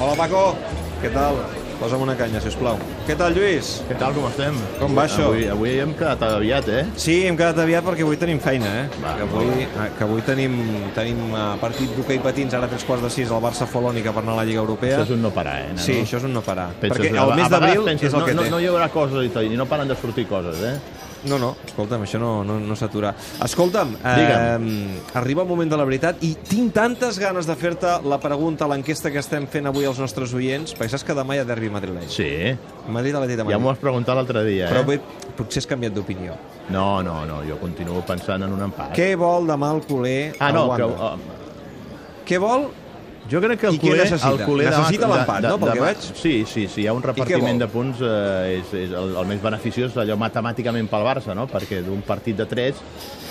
Hola, Paco. Què tal? Posa'm una canya, si us plau. Què tal, Lluís? Què tal, com estem? Com va això? Avui, avui hem quedat aviat, eh? Sí, hem quedat aviat perquè avui tenim feina, eh? Va, que avui, eh, que avui tenim, tenim uh, partit d'hoquei patins, ara tres quarts de sis, al Barça Folònica per anar a la Lliga Europea. Això és un no parar, eh? Nano? Sí, això és un no parar. Penses, perquè el mes d'abril és el no, que no, té. no hi haurà coses i no paren de sortir coses, eh? No, no, escolta'm, això no, no, no s'atura. Escolta'm, eh, arriba el moment de la veritat i tinc tantes ganes de fer-te la pregunta, l'enquesta que estem fent avui als nostres oients, perquè saps que demà hi ha derbi madrileny. Sí, Madrid a la de ja Madrid. m'ho vas preguntar l'altre dia, Però eh? avui potser has canviat d'opinió. No, no, no, jo continuo pensant en un empat. Què vol demà el culer Ah, no, que, Wanda? uh, Què vol? Jo crec que el I culer... necessita? El culer Necessita l'empat, no, pel que veig? Sí, sí, sí, hi ha un repartiment de punts eh, és, és el, el més beneficiós allò matemàticament pel Barça, no? perquè d'un partit de 3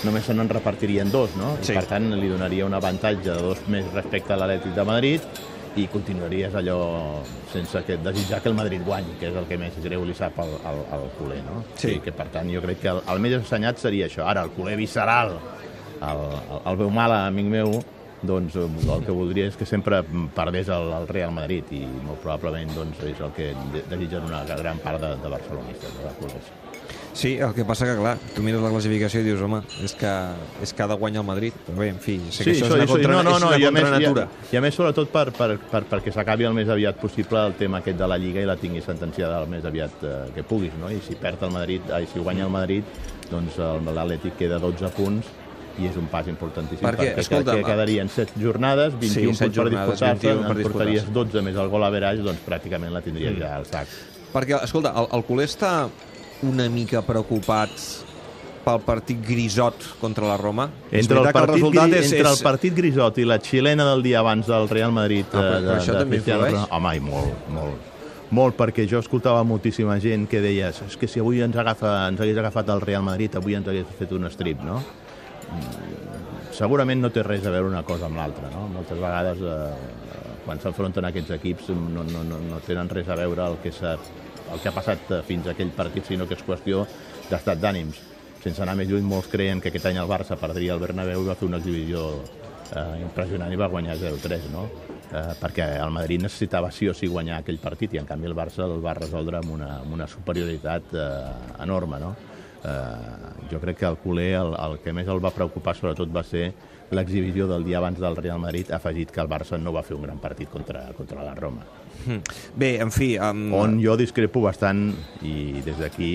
només se n'en repartirien dos, no? Sí. I per tant li donaria un avantatge de dos més respecte a l'Atlètic de Madrid i continuaries allò sense que desitjar que el Madrid guanyi, que és el que més greu li sap al, al, al culer, no? Sí. I que per tant jo crec que el, el més assenyat seria això. Ara, el culer visceral, el, el, el veu mal, amic meu, doncs eh, el que voldria és que sempre perdés el, el Real Madrid i molt probablement doncs, és el que de- desitgen una gran part de, de barcelonistes, de culers. Sí, el que passa que, clar, tu mires la classificació i dius, home, és que, és que ha de guanyar el Madrid. Però bé, en fi, sé que això, és una, contra, no, no, no, és i una a més, i, contranatura. a, i a més sobretot per, per, per, perquè s'acabi el més aviat possible el tema aquest de la Lliga i la tingui sentenciada el més aviat eh, que puguis, no? I si perd el Madrid, ai, si guanya el Madrid, doncs el- l'Atlètic queda a 12 punts i és un pas importantíssim Perquè, perquè escolta'm, que quedarien 7 jornades, 21 Sí, punts per disputar-se, 21 per en portaries disputar-se. 12 més el gol a verage, doncs pràcticament la tindries Mm. ja al sac. Perquè, escolta, el, el culer està una mica preocupat pel partit grisot contra la Roma? Entre el, partit, resultat gri, és, entre el és... partit grisot i la xilena del dia abans del Real Madrid Ah, però- eh, però això també Cristiano influeix? Home, i molt, molt. Molt, perquè jo escoltava moltíssima gent que deia és que si avui ens, agafa, ens hagués agafat el Real Madrid, avui ens hagués fet un strip, no? Mm, Segurament no té res a veure una cosa amb l'altra, no? Moltes vegades, eh, quan s'enfronten aquests equips, no, no, no, no tenen res a veure el que, el que ha passat eh, fins a aquell partit, sinó que és qüestió d'estat d'ànims. Sense anar més lluny, molts creien que aquest any el Barça perdria el Bernabéu i va fer una exhibició eh, impressionant i va guanyar 0-3, no? Eh, perquè el Madrid necessitava sí o sí guanyar aquell partit i en canvi el Barça el va resoldre amb una, amb una superioritat eh, enorme, no? Eh, jo crec que el culer el, el que més el va preocupar sobretot va ser l'exhibició del dia abans del Real Madrid, afegit que el Barça no va fer un gran partit contra, contra la Roma. Hm. Bé, en fi... Um... On jo discrepo bastant, i des d'aquí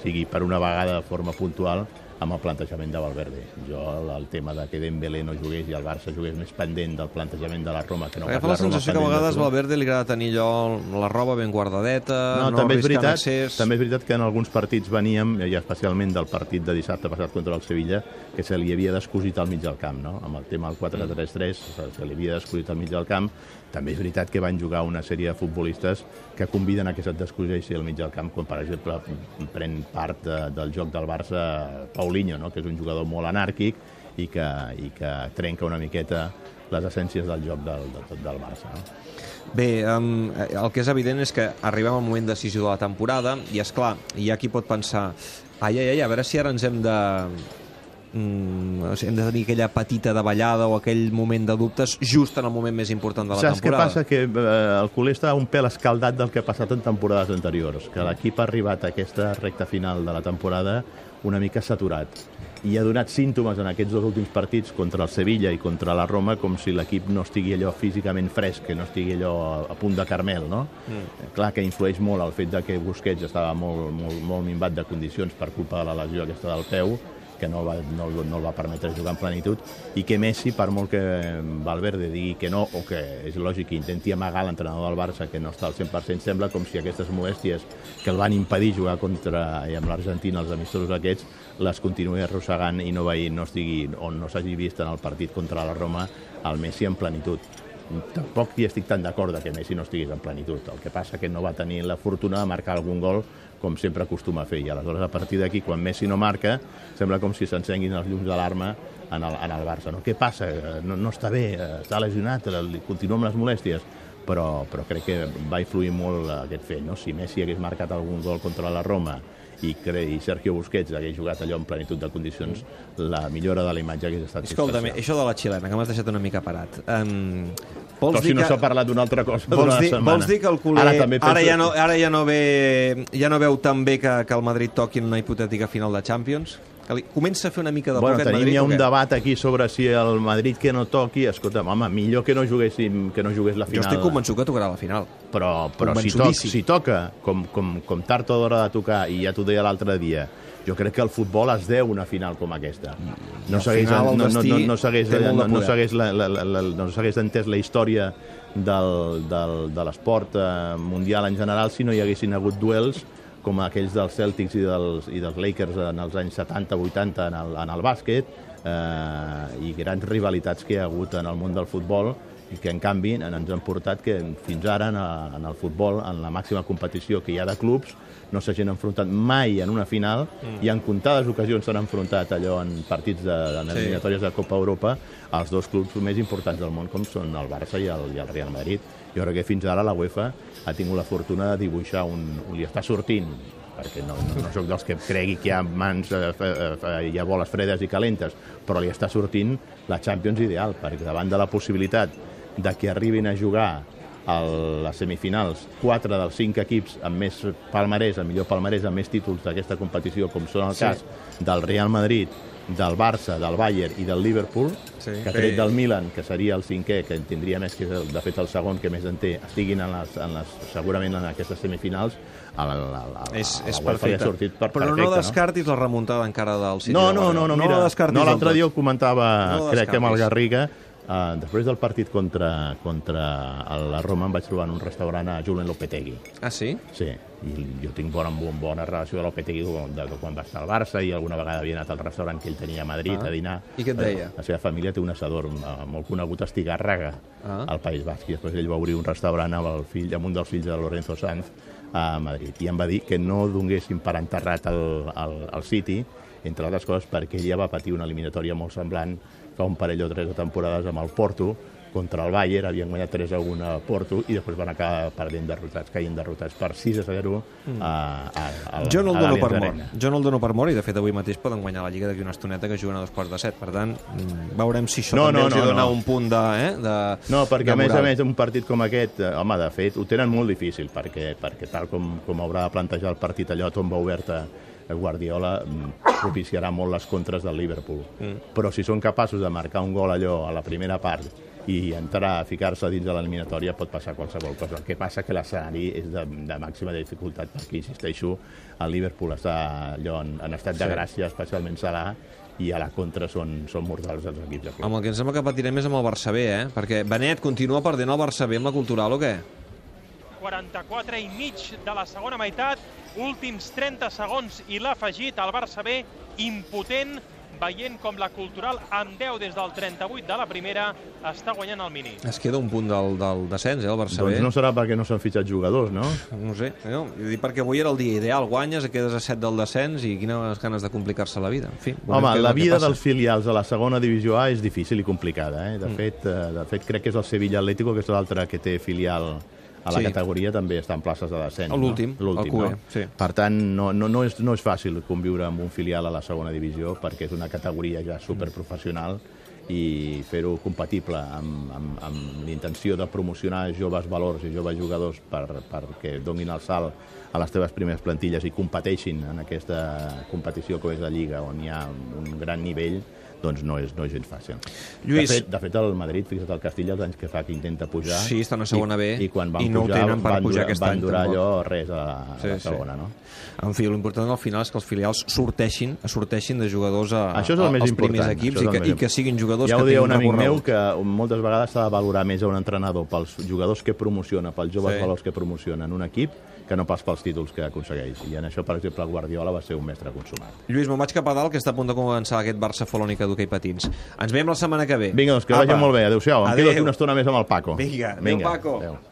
sigui per una vegada de forma puntual, amb el plantejament de Valverde. Jo el, tema de que Dembélé no jugués i el Barça jugués més pendent del plantejament de la Roma que no Agafa la la sensació que a vegades. Valverde li agrada tenir allò, la roba ben guardadeta, no, No, també és veritat, també és veritat que en alguns partits veníem, i especialment del partit de dissabte passat contra el Sevilla, que se li havia descosit al mig del camp, no? Amb el tema del 4-3-3, se, li havia descosit al mig del camp. També és veritat que van jugar una sèrie de futbolistes que conviden a que se't descoseixi al mig del camp, com per exemple pren part de, del joc del Barça Paulinho, no? que és un jugador molt anàrquic i que, i que trenca una miqueta les essències del joc del, del, del Barça. No? Bé, um, el que és evident és que arribem al moment decisiu de la temporada i, és clar, hi ha qui pot pensar ai, ai, ai, a veure si ara ens hem de mm, o sigui, hem de tenir aquella petita davallada o aquell moment de dubtes just en el moment més important de la Saps què temporada. passa? Que eh, el culer està un pèl escaldat del que ha passat en temporades anteriors, que l'equip ha arribat a aquesta recta final de la temporada una mica saturat i ha donat símptomes en aquests dos últims partits contra el Sevilla i contra la Roma com si l'equip no estigui allò físicament fresc, que no estigui allò a, a punt de carmel, no? Mm. Clar que influeix molt el fet de que Busquets estava molt, molt, molt minvat de condicions per culpa de la lesió aquesta del peu, que no el, va, no, no el va permetre jugar en plenitud, i que Messi, per molt que Valverde digui que no, o que és lògic que intenti amagar l'entrenador del Barça, que no està al 100%, sembla com si aquestes molèsties que el van impedir jugar contra i amb l'Argentina, els amistosos aquests, les continuï arrossegant i no, veí, no estigui, o no s'hagi vist en el partit contra la Roma el Messi en plenitud. Tampoc hi estic tan d'acord que Messi no estigués en plenitud. El que passa que no va tenir la fortuna de marcar algun gol com sempre acostuma a fer. I aleshores, a partir d'aquí, quan Messi no marca, sembla com si s'encenguin els llums d'alarma en el, en el Barça. No? Què passa? No, no està bé, està lesionat, continua amb les molèsties però, però crec que va influir molt aquest fet. No? Si Messi hagués marcat algun gol contra la Roma i, cre i Sergio Busquets hagués jugat allò en plenitud de condicions, la millora de la imatge hagués estat Escolta'm, especial. això de la xilena, que m'has deixat una mica parat. Um, Però si no s'ha parlat d'una altra cosa vols durant dir, setmana. vols dir que el culer Ara, ara, també penso... ara, ja, no, ara ja, no ve, ja no veu tan bé que, que el Madrid toqui en una hipotètica final de Champions? Que li, comença a fer una mica de Bueno, tenim Madrid ja un debat aquí sobre si el Madrid que no toqui... Escolta, home, millor que no juguéssim, que no jugués la Jo final. estic convençut que tocarà la final. Però, però si, toc, si toca, com, com, com tard o d'hora de tocar, i ja t'ho deia l'altre dia, jo crec que el futbol es deu una final com aquesta. No s'hagués no, no, no, no no, no s'hagués la, la, la, la, no s'hagués entès la història del, del, de l'esport eh, mundial en general si no hi haguessin hagut duels com aquells dels Celtics i dels, i dels Lakers en els anys 70-80 en, el, en el bàsquet eh, i grans rivalitats que hi ha hagut en el món del futbol i que en canvi en- ens han portat que fins ara en, a- en el futbol, en la màxima competició que hi ha de clubs, no s'hagin enfrontat mai en una final mm. i en comptades ocasions s'han enfrontat allò en partits de, en Sí. eliminatòries de Copa Europa els dos clubs més importants del món com són el Barça i el, i el Real Madrid. Jo crec que fins ara la UEFA ha tingut la fortuna de dibuixar un... li està sortint perquè no, no, no sóc dels que cregui que hi ha mans, eh, eh, eh, hi ha boles fredes i calentes, però li està sortint la Champions ideal, perquè davant de la possibilitat de que arribin a jugar a les semifinals quatre dels cinc equips amb més palmarès, amb millor palmarès, amb més títols d'aquesta competició, com són el Sí. cas del Real Madrid, del Barça, del Bayern i del Liverpool, Sí. que tret del Milan, que seria el cinquè, que en tindria més, que és el, de fet el segon que més en té, estiguin en les, en les, segurament en aquestes semifinals, a la, la, la, És, és la li ha perfecte. sortit per, Però perfecte, no descartis la remuntada encara del City. no, no, no, no, mira, no no, l'altre dia ho comentava, No crec que amb el. Garriga, uh, després del partit contra, contra la Roma em vaig trobar en un restaurant a Julen Lopetegui. Ah, sí? Sí, i jo tinc bona, bona, bona relació amb Lopetegui de, de quan va estar al Barça i alguna vegada havia anat al restaurant que ell tenia a Madrid Ah. a dinar. I què et deia? La seva família té un assador eh, molt conegut a Estigarraga, Ah. al País Basc, i després ell va obrir un restaurant amb, el fill, amb un dels fills de Lorenzo Sanz a Madrid. I em va dir que no donguessin per enterrat al, al, al City, entre altres coses perquè ell ja va patir una eliminatòria molt semblant fa un parell o tres de temporades amb el Porto, contra el Bayern, havien guanyat 3 a 1 a Porto i després van acabar perdent derrotats, caient derrotats per 6 a 0 a, a, a, Mm. Jo no el a dono per mort. Arena. Jo no el dono per mort i de fet avui mateix poden guanyar la Lliga d'aquí una estoneta que juguen a dos quarts de set. Per tant, mm, veurem si això No, també no, els no, dona no. un punt de... Eh, de No, perquè de a més a més un partit com aquest, eh, home, de fet, ho tenen molt difícil, perquè, perquè tal com, com haurà de plantejar el partit allò a tomba oberta Guardiola mm, propiciarà molt les contres del Liverpool. Mm. Però si són capaços de marcar un gol allò a la primera part i entrar a ficar-se dins de l'eliminatòria pot passar qualsevol cosa. El que passa que l'escenari és de, de màxima dificultat perquè, insisteixo, el Liverpool està allò en, en estat de gràcia, especialment Salah, i a la contra són, són mortals els equips. Amb el que em sembla que patirem és amb el Barça B, eh? Perquè Benet continua perdent el Barça B amb la cultural o què? 44 i mig de la segona meitat, últims 30 segons i l'ha afegit el Barça B, impotent, veient com la cultural amb 10 des del 38 de la primera està guanyant el mini. Es queda un punt del, del descens, eh, el Barça Doncs B. no serà perquè no s'han fitxat jugadors, no? No sé, no? Vull dir, perquè avui era el dia ideal, guanyes, quedes a 7 del descens i quines ganes de complicar-se la vida. En fi, Home, la vida dels filials a la segona divisió A és difícil i complicada. Eh? De, Mm. fet, eh, de fet, crec que és el Sevilla Atlético, que és l'altre que té filial a la Sí. categoria, també està en places de descens. L'últim, no? el QE, no? sí. Per tant, no, no, no, és, no és fàcil conviure amb un filial a la segona divisió perquè és una categoria ja superprofessional i fer-ho compatible amb, amb, amb l'intenció de promocionar joves valors i joves jugadors per, perquè donin el salt a les teves primeres plantilles i competeixin en aquesta competició com és la Lliga, on hi ha un gran nivell, doncs no és, no és gens fàcil. Lluís. De fet, de fet, el Madrid, fixa't el Castilla, els anys que fa que intenta pujar... Sí, està a segona i, B, I quan van i no ho pujar, tenen per van pujar aquest van any, durar tampoc. allò res a la, a Sí, la sí. segona, no? En fi, l'important al final és que els filials sorteixin, sorteixin de jugadors a, Això és el a, més als important. primers equips i que, i que siguin jugadors ja que ho deia un tinguin amic meu que moltes vegades s'ha de valorar més a un entrenador pels jugadors que promociona, pels joves Sí. valors que promociona en un equip que no pas pels títols que aconsegueix. I en això, per exemple, Guardiola va ser un mestre consumat. Lluís, me'n vaig cap a dalt, que està a punt de començar aquest Barça Folònica d'hoquei patins. Ens veiem la setmana que ve. Vinga, doncs que Apa. vagi molt bé. Adéu-siau. Em Adéu. quedo aquí una estona més amb el Paco. Vinga, adéu, Paco. Adéu.